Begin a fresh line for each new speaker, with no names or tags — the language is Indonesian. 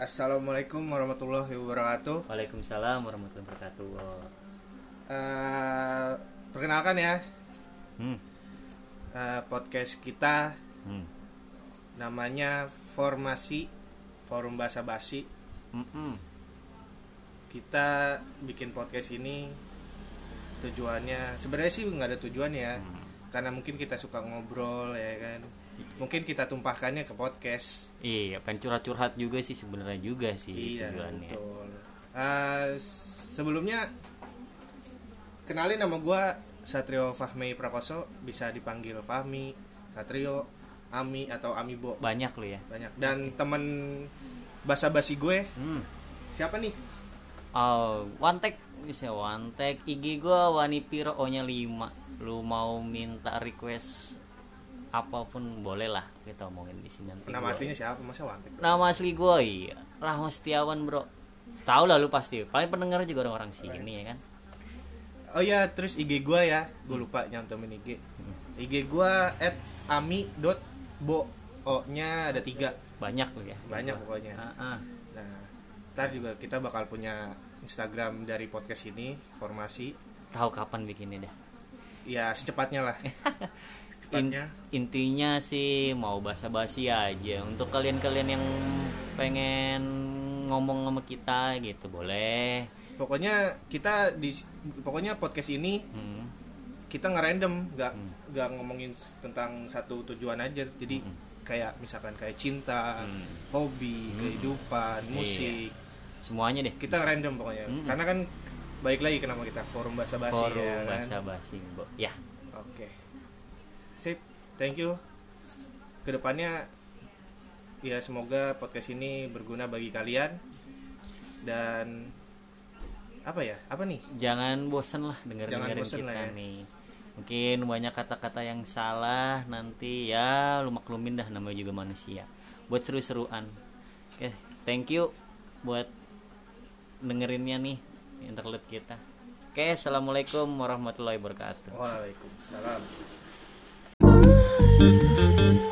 Assalamualaikum warahmatullahi wabarakatuh.
Waalaikumsalam warahmatullahi wabarakatuh. Oh.
Eh, perkenalkan ya
Hmm.
eh, podcast kita
Hmm.
namanya Formasi Forum Bahasa Basi.
Mm-mm.
Kita bikin podcast ini tujuannya sebenarnya sih nggak ada tujuan ya,
Hmm.
karena mungkin kita suka ngobrol ya kan. Mungkin kita tumpahkannya ke podcast.
Iya, pengen curhat-curhat juga sih sebenarnya juga sih
iya
tujuannya.
betul. Eh, sebelumnya kenalin nama gua Satrio Fahmi Prakoso bisa dipanggil Fahmi, Satrio, Ami atau Amibo
Banyak lo ya.
banyak dan temen basa basi gue
Hmm.
siapa nih
Oh, one tag bisa one tag IG gua Wanipiro O-nya 5. Lu mau minta request apa pun boleh lah kita omongin di sini nanti.
nama
gua-
aslinya siapa masa wantek
Nama asli gua iya, Rahma Setiawan, Bro. Tahu lah lu pasti. Paling pendengar juga orang-orang sini ya kan.
oh ya terus IG gue ya gue lupa nyantumin IG IG gue at ami.bo o nya ada tiga
Banyak lu ya.
banyak pokoknya
Ah, ah.
nah ntar juga kita bakal punya Instagram dari podcast ini formasi
Tahu kapan bikinnya dah.
ya secepatnya lah
In- intinya sih mau basa-basi aja untuk kalian-kalian yang pengen ngomong sama kita gitu boleh
pokoknya kita di pokoknya podcast ini
Hmm,
kita ngerandom nggak
Hmm.
nggak ngomongin tentang satu tujuan aja jadi
Hmm.
kayak misalkan kayak cinta
Hmm.
hobi kehidupan musik
semuanya deh
kita random pokoknya
Hmm.
karena kan baik lagi ke nama kita forum bahasa basi
forum
ya kan?
basa-basi Bo. ya
oke sip. Thank you. Ke depannya ya semoga podcast ini berguna bagi kalian. Dan apa ya? Apa nih?
Jangan bosan lah denger
Jangan
dengerin
bosen
kita
lah ya.
nih. Mungkin banyak kata-kata yang salah nanti ya lu maklumin dah namanya juga manusia. Buat seru-seruan. Oke thank you buat dengerinnya nih internet kita. Oke assalamualaikum warahmatullahi wabarakatuh.
Waalaikumsalam thank you